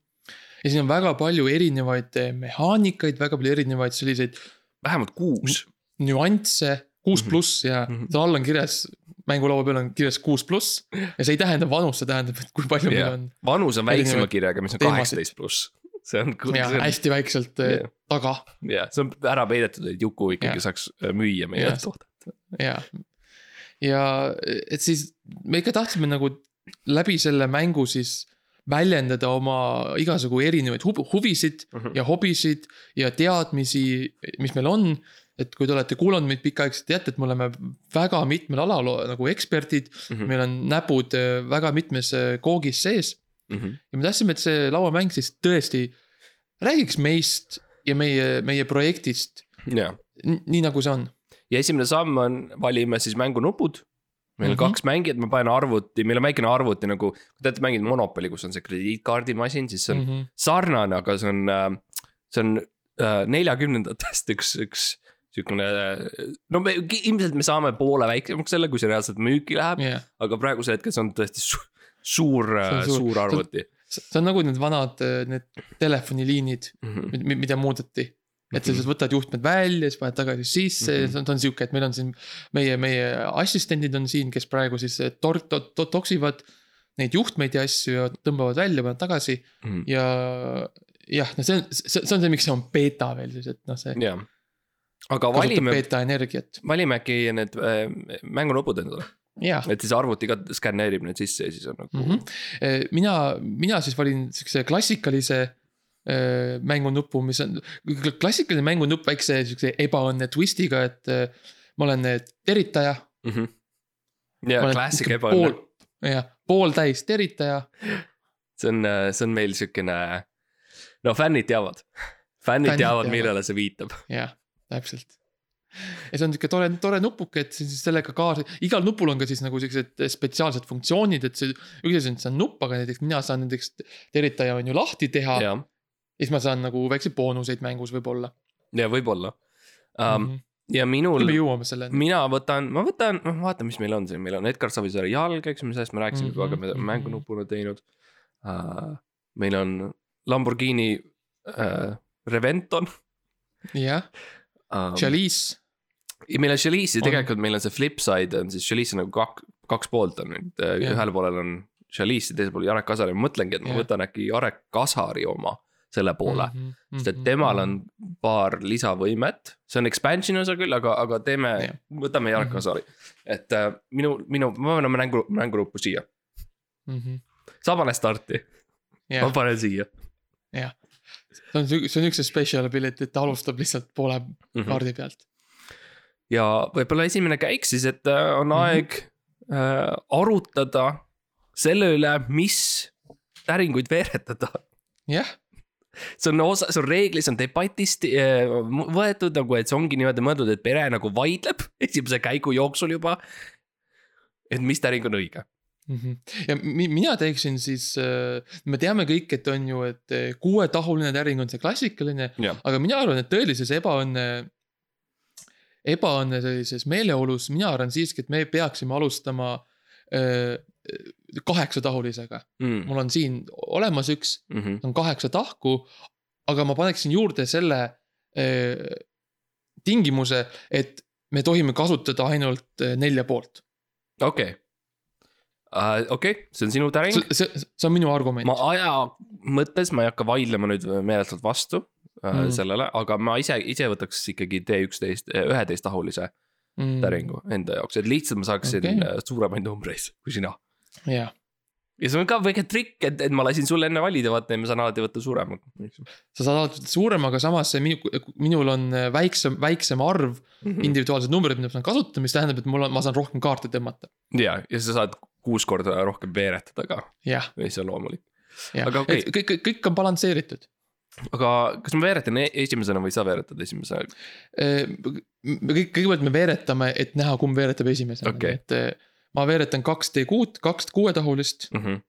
ja siin on väga palju erinevaid eh, mehaanikaid, väga palju erinevaid selliseid vähemalt kuus. nüansse, kuus Mhm. pluss ja Mhm. seal all on kirjas, mängulaua peal on kirjas kuus pluss. ja see ei tähenda vanust, see tähendab, et kui palju Jah. meil on vanus on väiksema kirjaga, mis on kaheksateist pluss. see on, ja see on, hästi väikselt eh, Jah. taga jah, see on ära peidetud, et Juku ikkagi Jah. saaks äh, müüa meie Jah. toodet. ja, ja et siis me ikka tahtsime nagu läbi selle mängu siis väljendada oma igasugu erinevaid huv- huvisid Mhm. ja hobisid ja teadmisi, mis meil on. Et kui te olete kuulanud meid pikaaegselt, teate, et me oleme väga mitmel alal nagu eksperdid mm. -hmm. meil on näpud eh, väga mitmes eh, koogis sees Mhm. ja me tahtsime, et see lauamäng siis tõesti räägiks meist ja meie, meie projektist, ja, nii nagu see on. ja esimene samm on, valime siis mängunupud. meil on Mhm. kaks mängijat, ma panen arvuti, meil on väikene arvuti nagu, kui te olete mänginud Monopoly, kus on see krediitkaardimasin, siis see on mm. -hmm. sarnane, aga see on, see on äh, neljakümnendatest üks, üks sihukene, no me ilmselt me saame poole väiksemaks selle, kui see reaalselt müüki läheb, jah, aga praegusel hetkel see on tõesti su suur, suur, suur- arvuti. see on nagu need vanad, need telefoniliinid, Mhm. mida muudeti. et sa lihtsalt võtad juhtmed välja, siis paned tagasi sisse Mhm. see on, ta on sihuke, et meil on siin meie, meie assistendid on siin, kes praegu siis tor-, to-, to-, toksivad neid juhtmeid ja asju ja tõmbavad välja, panevad tagasi Mhm. ja jah, no see on, see on see, miks see on beeta veel siis, et noh, see jah, aga valime, beeta energiat, valime äkki need äh, mängunupud endale, jah et siis arvuti ka skänneerib need sisse ja siis on nagu mm. -hmm. mina, mina siis valin siukse klassikalise äh, mängunupu, mis on, klassikaline mängunupp väikse siukse ebaõnne twist'iga, et äh, ma olen äh, teritaja. mm. -hmm. ja klassik ebaõnne, pool, jah, pooltäis teritaja, see on, see on meil siukene, no fännid teavad. fännid teavad, millele see viitab. jah, täpselt. ja see on sihuke tore, tore nupuke, et siis sellega kaasa, igal nupul on ka siis nagu siuksed spetsiaalsed funktsioonid, et see. üks asi on, et see on nupp, aga näiteks mina saan näiteks teritaja on ju lahti teha ja siis ma saan nagu väikseid boonuseid mängus võib-olla ja võib-olla um,. mm. -hmm. ja minul mina võtan, ma võtan, noh vaata, mis meil on siin, meil on Edgar Savisaare jalg, eks, millest me rääkisime juba, aga me Mhm, oleme mhm. mängunupuna teinud uh,. meil on Lamborghini uh, Reventon jah, um,. Chalice, meil on Chalice ja tegelikult meil on see flip side on siis Chalice on nagu kaks, kaks poolt on nüüd uh, Jah. ühel poolel on Chalice ja teisel pool Jarek Kasari, ma mõtlengi, et ma Jah. võtan äkki Jarek Kasari oma selle poole mm. -hmm. sest et temal on paar lisavõimet, see on expansion osa küll, aga, aga teeme Jah., võtame Jarek Mhm. Kasari. et äh, minu, minu, ma panen mängu, mänguruppu siia, -hmm. sa pane starti, ma jah, panen siia see on, see on üks special ability, et ta alustab lihtsalt poole mm. -hmm. kaardi pealt. ja võib-olla esimene käik siis, et äh, on mm Mhm. -hmm. aeg äh, arutada selle üle, mis täringuid veeretada. jah, see on osa, see on reeglis on debatist äh, võetud nagu, et see ongi niimoodi mõeldud, et pere nagu vaidleb [LAUGHS] esimese käigu jooksul juba. et mis täring on õige. Mhm. ja mi- mina teeksin siis, me teame kõik, et on ju, et eh, kuuetahuline täring on see klassikaline, aga mina arvan, et tõelises ebaõnne, ebaõnne sellises meeleolus, mina arvan siiski, et me peaksime alustama öö, kaheksatahulisega. mm. mul on siin olemas üks, mm -hmm. on kaheksa tahku, aga ma paneksin juurde selle tingimuse, et me tohime kasutada ainult nelja poolt. okei. okei, see on sinu täring see, see, see on minu argument ma. aja mõttes ma ei hakka vaidlema nüüd meeletult vastu mm. Mm. sellele, aga ma ise, ise võtaks ikkagi T11, üheteisttahulise Mm. täringu enda jaoks, et lihtsalt ma saaksin okay. suuremaid numbreid [LAUGHS] kui sina. jah, ja see on ka väike trikk, et, et ma lasin sulle enne valida, vaata ja ma saan alati võtta suurema. sa saad alati võtta suurema, aga samas see minu, minul on äh, väiksem, väiksem arv Mhm. individuaalseid numbreid, mida ma saan kasutada, mis tähendab, et mul on, ma saan rohkem kaarte tõmmata. ja, ja sa saad kuus korda rohkem veeretada ka, jah, mis on loomulik. Aga, okei. et kõik, kõik, on balansseeritud. aga kas ma veeretan e- esimesena või sa veeretad esimesena? me kõik, kõigepealt me veeretame, et näha, kumb veeretab esimesena Okei. et eh, ma veeretan kaks D6-d, kaks kuuetahulist Mhm.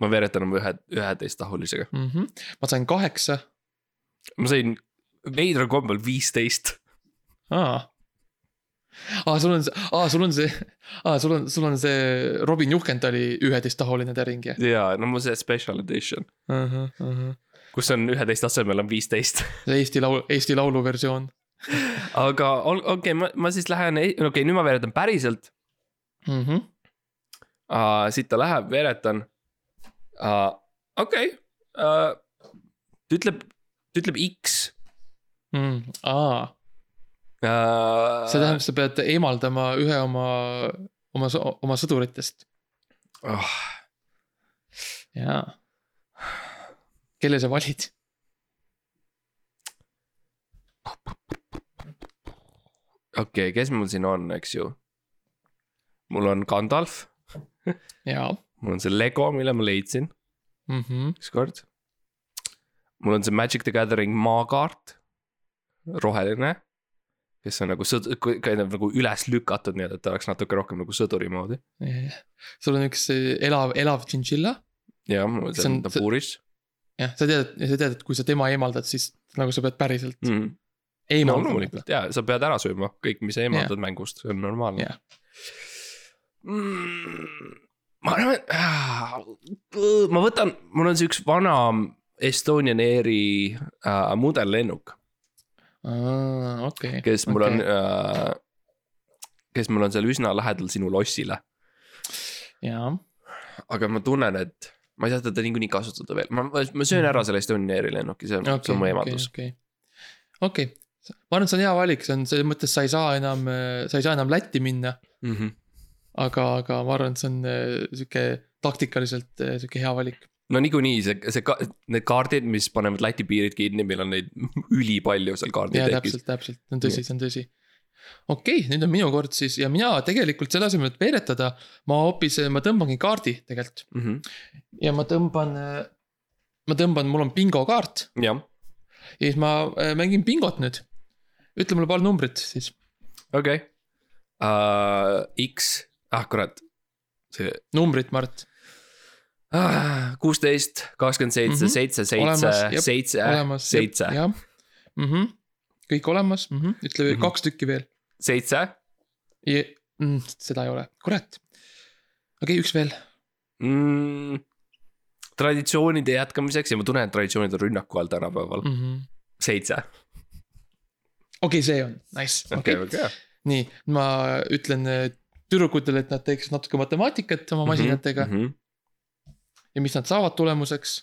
ma veeretan oma ühe, üheteisttahulisega. mm. -hmm. ma sain kaheksa, ma sain veidral kombel viisteist. aa. aa, sul on see, aa, sul on see, aa, sul on, sul on see Robin Juhkendali üheteisttahuline täring jah ja no mul see special edition, uh? -huh, uh -huh. kus on üheteist asemel on viisteist. [LAUGHS] see Eesti laul, Eesti Laulu versioon aga ol- okei okay,, ma, ma siis lähen, okei okay,, nüüd ma veeretan päriselt mm. -hmm. uh,. siit ta läheb, veeretan uh,. okei okay. uh,, ta ütleb, ta ütleb X Mm, aa. See tähendab, sa pead eemaldama ühe oma, oma, oma sõduritest, oh,. jaa. kelle sa valid? okei okay,, kes mul siin on, eks ju. mul on Gandalf, jaa mul on see Lego, mille ma leidsin mm. -hmm. ükskord. mul on see Magic the Gathering maakaart, roheline. Kes on nagu sõd-, käib nagu üles lükatud, nii et ta oleks natuke rohkem nagu sõduri moodi. sul on üks eh, elav, elav tšintšilla. ja mul on See see on- tabuuris jah, sa tead, sa tead, et kui sa tema eemaldad, siis nagu sa pead päriselt mm.. no eemaldama. loomulikult ja sa pead ära sööma kõik, mis sa eemaldad mängust, see on normaalne Jah. mm,. ma arvan, ma võtan, mul on see üks vana Estonian Airi äh, mudellennuk, okei. kes mul on Okei. äh,, kes mul on seal üsna lähedal sinu lossile, jaa, aga ma tunnen, et ma ei saa teda niikuinii kasutada veel, ma, ma söön ära selle Estonian Airi lennuki, see on okay,, see okei, on mu okei, eemaldus okei. okei, ma arvan, et see on hea valik, see on selles mõttes, sa ei saa enam, sa ei saa enam Lätti minna. mm. -hmm. aga, aga ma arvan, et see on eh, sihuke taktikaliselt sihuke hea valik. No niikuinii see, see ka,, need kaardid, mis panevad Läti piirid kinni, meil on neid ülipalju seal jaa, kaarditekis. täpselt, täpselt, see on tõsi, see on tõsi. okei okay,, nüüd on minu kord siis ja mina tegelikult selle asemel, et veeretada, ma hoopis, ma tõmbangi kaardi tegelikult Mm -hmm. ja ma tõmban, ma tõmban, mul on bingokaart ja siis ma äh, mängin bingot nüüd. ütle mulle paar numbrit siis. okei okay. uh,. X, ah kurat, see numbrit, Mart, kuusteist, kakskümmend seitse, Mhm. seitse, seitse seitse, seitse, jah mm -hmm., kõik olemas mm, -hmm. ütle mm Mhm. -hmm. kaks tükki veel. seitse Mm, seda ei ole, kurat. okei okay,, üks veel. mm,. traditsioonide jätkamiseks ja ma tunnen, et traditsioonid on rünnaku all tänapäeval, mm -hmm. seitse. okei okay,, see on, nice, okei, nii, ma ütlen äh, tüdrukutele, et nad teeksid natuke matemaatikat oma masinatega mm Mhm. -hmm. Ja mis nad saavad tulemuseks.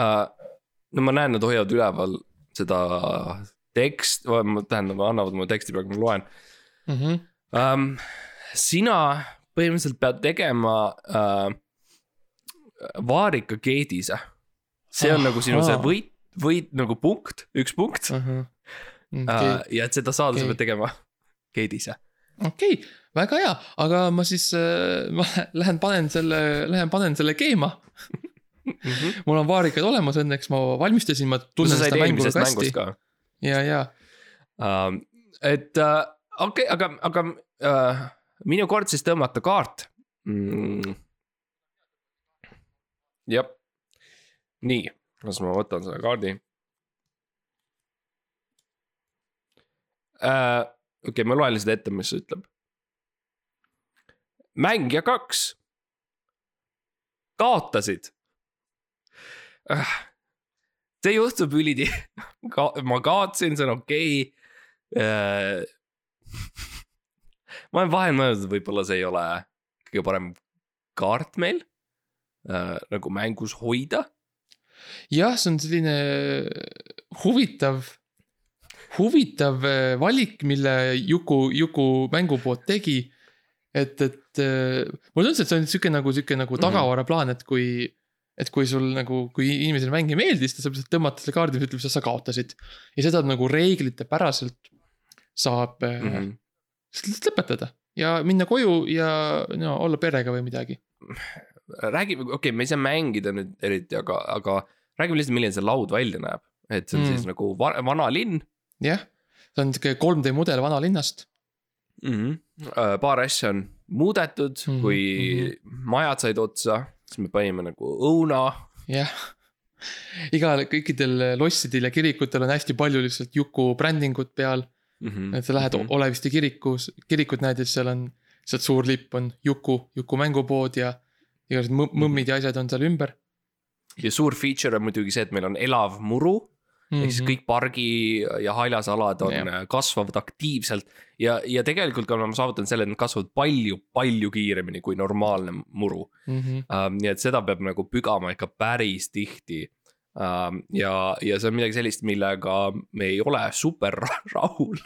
uh,. no ma näen, nad hoiavad üleval seda tekst, tähendab, annavad mulle teksti praegu, ma loen Mm -hmm. um,. sina põhimõtteliselt pead tegema uh, vaarika keedise. see on Ahhaa. nagu sinu see võit, võit nagu punkt, üks punkt uh,. okei Uh, ja et seda saada, sa okei. pead tegema keedise. okay,, väga hea, aga ma siis äh, [LAUGHS] ma lähen panen selle, lähen panen selle keema. -hmm. mul on vaarikad olemas õnneks, ma valmistasin, ma tunnen seda mängu eelmisest väga hästi mängust. ka ja, ja uh,. et uh, okei okay,, aga, aga uh, minu kord siis tõmmata kaart mm.. jah, nii, las ma võtan selle kaardi uh,. Okei okay,, ma loen lihtsalt ette, mis see ütleb. mängija kaks kaotasid uh,. see juhtub üliti-, [LAUGHS] ka ma kaotasin, see on okei okay.. ma olen vahel mõelnud, et võib-olla see ei ole kõige parem kaart meil uh, nagu mängus hoida. jah, see on selline huvitav, huvitav äh, valik, mille Juku, Juku mängupood tegi. et, et äh, mulle tundus, et see on sihuke nagu sihuke nagu Mhm. tagavaraplaan, et kui, et kui sul nagu, kui inimesele mäng ei meeldi, siis ta saab lihtsalt tõmmata selle kaardi, mis ütleb, sa kaotasid. ja seda nagu reeglitepäraselt saab mm. -hmm. lihtsalt lõpetada ja minna koju ja no olla perega või midagi. räägime, okei okay,, me ei saa mängida nüüd eriti, aga, aga räägime lihtsalt, milline see laud välja näeb. et see on Mm. siis nagu va vana linn jah, see on sihuke 3D mudel vanalinnast mm. -hmm. paar asja on muudetud mm, Mhm, -hmm. kui mm -hmm. majad said otsa, siis me panime nagu õuna jah, [LAUGHS] igal, kõikidel lossidel ja kirikutel on hästi palju lihtsalt Juku brändingut peal. mm. -hmm. et sa lähed mm -hmm. Oleviste kirikus, kirikut näed ja siis seal on, sealt suur lipp on Juku, Juku mängupood ja igasugused mõ- mõmmid ja asjad on seal ümber ja suur feature on muidugi see, et meil on elav muru mm. -hmm. ehk Mhm. siis kõik pargi ja haljasalad on yeah. kasvavad aktiivselt ja, ja tegelikult oleme saavutanud selle, et nad kasvavad palju-palju kiiremini kui normaalne muru mm. -hmm. um,. nii et seda peab nagu pügama ikka päris tihti um,. ja, ja see on midagi sellist, millega me ei ole super ra- rahul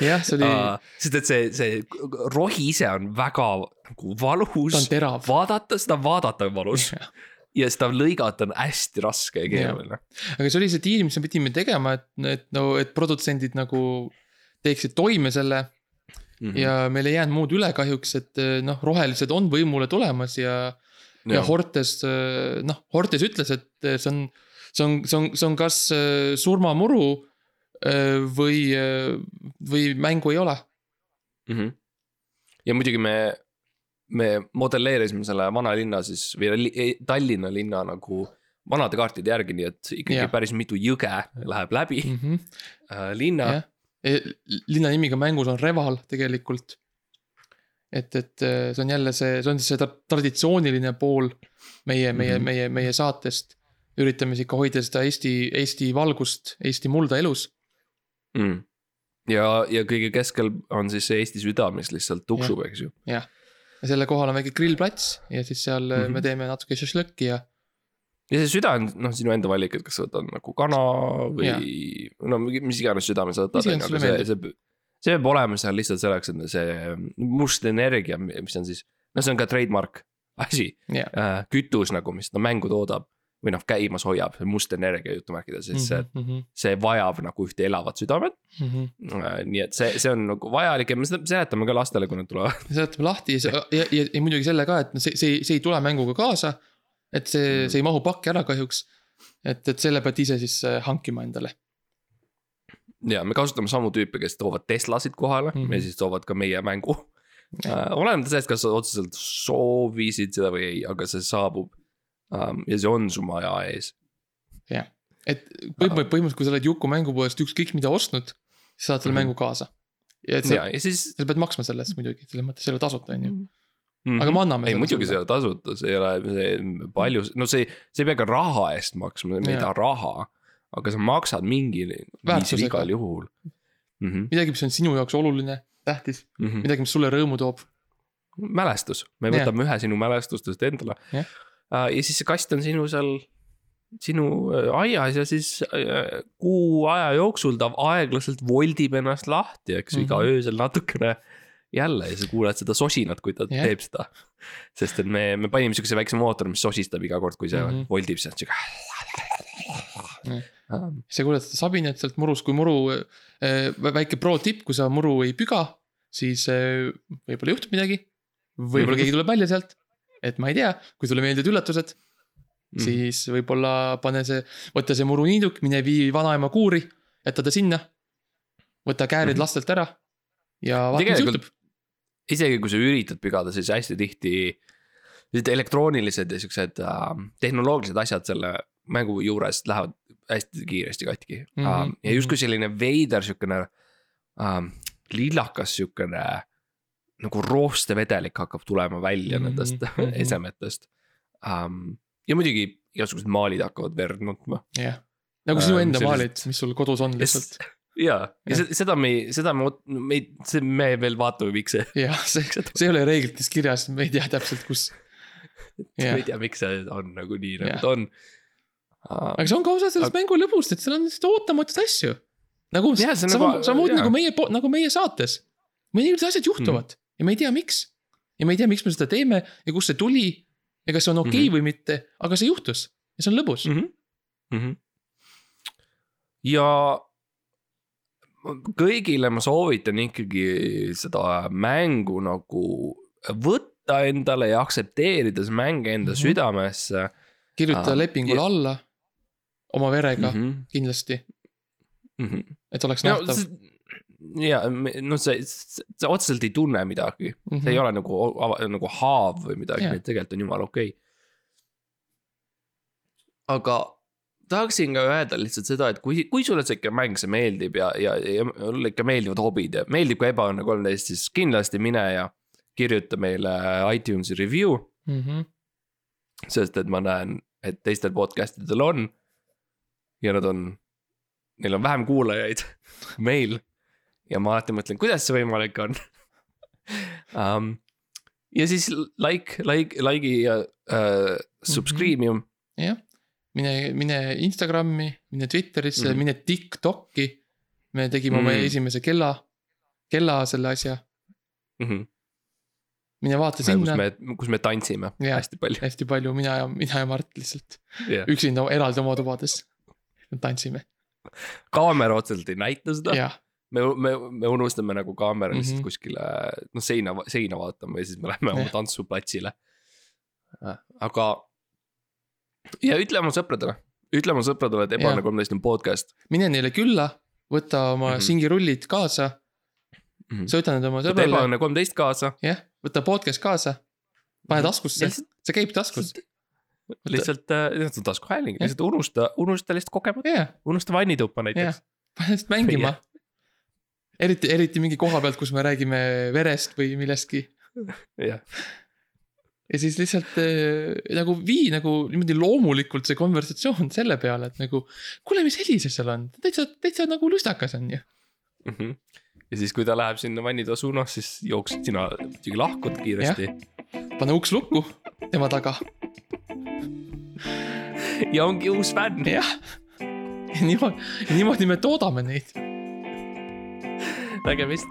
jah, see oli uh,, sest et see, see rohi ise on väga nagu ta valus on. terav. vaadata, seda vaadata on valus ja seda lõigata on hästi raske ja keeruline. aga see oli see diil, mis me pidime tegema, et, et no, et produtsendid nagu teeksid toime selle Mhm. ja meil ei jäänud muud üle kahjuks, et noh, rohelised on võimule tulemas ja ja Hortes, noh, Hortes ütles, et see on, see on, see on, see on kas äh, surmamuru äh, või, või mängu ei ole. mm. -hmm. ja muidugi me, me modelleerisime selle vanalinna siis või li, Tallinna linna nagu vanade kaartide järgi, nii et ikkagi Jah. ja. päris mitu jõge läheb läbi Mm -hmm. äh, linna jah, linna nimiga mängus on Reval tegelikult. et, et äh, see on jälle see, see on siis see tra- traditsiooniline pool meie, meie, Mhm. meie, meie saatest. üritame siis ikka hoida seda Eesti, Eesti valgust, Eesti mulda elus. mm.. ja, ja kõige keskel on siis see Eesti süda, mis lihtsalt tuksub, eks ju. Ja selle kohal on väike grillplats ja siis seal mm Mhm. -hmm. me teeme natuke šašlõkki ja ja see süda on noh, sinu enda valik, et kas sa võtad nagu kana või Jah. no mis iganes südame sa võtad Mis, iganes aga see, see, see peab olema seal lihtsalt selleks, et see must energia, mis on siis, no see on ka trademark asi ja äh, kütus nagu, mis seda mängu toodab või noh, käimas hoiab, see must energia jutumärkides, siis see, mm. -hmm. see vajab nagu ühte elavat südamet Mm -hmm. nii et see, see on nagu vajalik ja me seda seletame ka lastele, kui nad tulevad. seletame lahti ja, ja, ja, ja muidugi selle ka, et see, see, see ei tule mänguga kaasa. et see Mm., see ei mahu pakki ära kahjuks. et, et selle pead ise siis äh, hankima endale. ja me kasutame samu tüüpe, kes toovad Teslasid kohale mm. -hmm. ja siis toovad ka meie mängu äh,. olenemata sellest, kas sa otseselt soovisid seda või ei, aga see saabub um, ja see on su maja ees. et põhimõtteliselt, põhimõtteliselt, kui sa oled Juku mängupoest ükskõik mida ostnud, siis saad selle Mhm. mängu kaasa. ja et sa, ja, ja siis sa pead maksma selle eest muidugi, selles mõttes see ei ole tasuta, on ju. mm. -hmm. aga me anname ei, muidugi see ei ole tasuta, see ei ole, see palju, no see, see ei pea ka raha eest maksma, me ei taha raha. aga sa maksad mingil viisil igal juhul mm. -hmm. midagi, mis on sinu jaoks oluline, tähtis, Mm -hmm. midagi, mis sulle rõõmu toob. mälestus, me Jah. võtame ühe sinu mälestustest endale Jah. uh,. ja siis see kast on sinu seal, sinu äh, aias ja siis uh, kuu aja jooksul ta aeglaselt voldib ennast lahti, eks ju mm -hmm. iga Mhm. öösel natukene. jälle ja sa kuuled seda sosinat, kui ta Jah. teeb seda. sest et me, me panime siukse väikse mootori, mis sosistab iga kord, kui see mm. -hmm. voldib, siuke Jah. um,. sa kuuled seda sabinat sealt murust, kui muru, väike pro tipp, kui sa muru ei püga, siis äh, võib-olla juhtub midagi. võib-olla Mhm. keegi tuleb välja sealt, et ma ei tea, kui sulle meeldivad üllatused, mm. siis võib-olla pane see, võta see muruniiduk, mine vii vanaema kuuri, jäta ta sinna. võta käärid mm -hmm. lastelt ära ja vaata, mis juhtub. isegi kui sa üritad pügada, siis hästi tihti elektroonilised ja siuksed äh, tehnoloogilised asjad selle mängu juures lähevad hästi kiiresti katki mm. -hmm. ja justkui selline veider siukene äh, lillakas siukene nagu roostevedelik hakkab tulema välja mm -hmm. nendest mm -hmm. [LAUGHS] esemetest um,. ja muidugi igasugused maalid hakkavad verd nutma. jah yeah., nagu sinu enda um, maalid, mis sul kodus on lihtsalt [LAUGHS] ja, ja seda me, seda me, me, see, me veel vaatame, miks see. jah, see, see ei ole reeglites kirjas, me ei tea täpselt, kus. [LAUGHS] me ei tea, miks see on nagu nii, nagu ta on. aga see on ka osa sellest aga... mängu lõbust, et seal on lihtsalt ootamatuid asju. nagu sama, samamoodi nagu meie, nagu meie saates. mõnikord asjad juhtuvad mm. Ja me ei tea, miks. ja me ei tea, miks me seda teeme ja kust see tuli ja kas see on okei okay mm -hmm. või mitte, aga see juhtus ja see on lõbus mm. -hmm. Mm -hmm. ja kõigile ma soovitan ikkagi seda mängu nagu võtta endale ja aktsepteerida see mäng enda mm -hmm. südamesse. kirjutada ah, lepingule ja... alla oma verega mm -hmm. kindlasti mm. -hmm. et oleks no, nähtav. Ja noh, see, sa otseselt ei tunne midagi mm, -hmm. see ei mhm. ole nagu, nagu haav või midagi, vaid tegelikult on jumala okei okay.. aga tahaksin ka öelda lihtsalt seda, et kui, kui sulle sihuke mäng, see meeldib ja, ja, ja mulle ikka meeldivad hobid ja meeldib ka Ebaõnne kolmteist, siis kindlasti mine ja kirjuta meile iTunesi review mm. -hmm. sest et ma näen, et teistel podcast idel on. ja nad on, neil on vähem kuulajaid [LAUGHS] meil. Ja ma alati mõtlen, kuidas see võimalik on [LAUGHS] um, ja siis like, like, like'i ja uh, subscribe'i mm. -hmm. jah mine, mine Instagrami, mine Twitterisse mm., mine TikTok'i. me tegime mm. oma esimese kella, kella selle asja mm. -hmm. mine vaata sinna. kus me tantsime ja, hästi palju. hästi palju, mina ja, mina ja Mart lihtsalt yeah. üksinda eraldi oma tubades tantsime. kaamera otseselt ei näita seda. Me, me, me unustame nagu kaamera mm -hmm. lihtsalt kuskile, noh seina, seina vaatama ja siis me läheme oma tantsuplatsile. aga ja ütle oma sõpradele, ütle oma sõpradele, et Ebaõnne kolmteist on podcast. mine neile külla, võta oma mm -hmm. singirullid kaasa mm. -hmm. sööda need oma sõbrale. võta Ebaõnne kolmteist kaasa. jah, võta podcast kaasa, pane mhm. taskusse, see käib taskus. lihtsalt äh,, lihtsalt taskuhääling, lihtsalt unusta, unusta lihtsalt kogemata yeah., unusta vannituppa näiteks. pane lihtsalt mängima eriti, eriti mingi koha pealt, kus me räägime verest või millestki. jah ja siis lihtsalt äh, nagu vii nagu niimoodi loomulikult see konversatsioon selle peale, et nagu. kuule, mis heli see seal on, täitsa, täitsa nagu lustakas on ju mm. -hmm. ja siis, kui ta läheb sinna vannitoa suunas, siis jooksed sina muidugi lahkud kiiresti. pane uks lukku tema taga. ja ongi uus fänn. jah, niimoodi, niimoodi me toodame neid. Danke, Mist.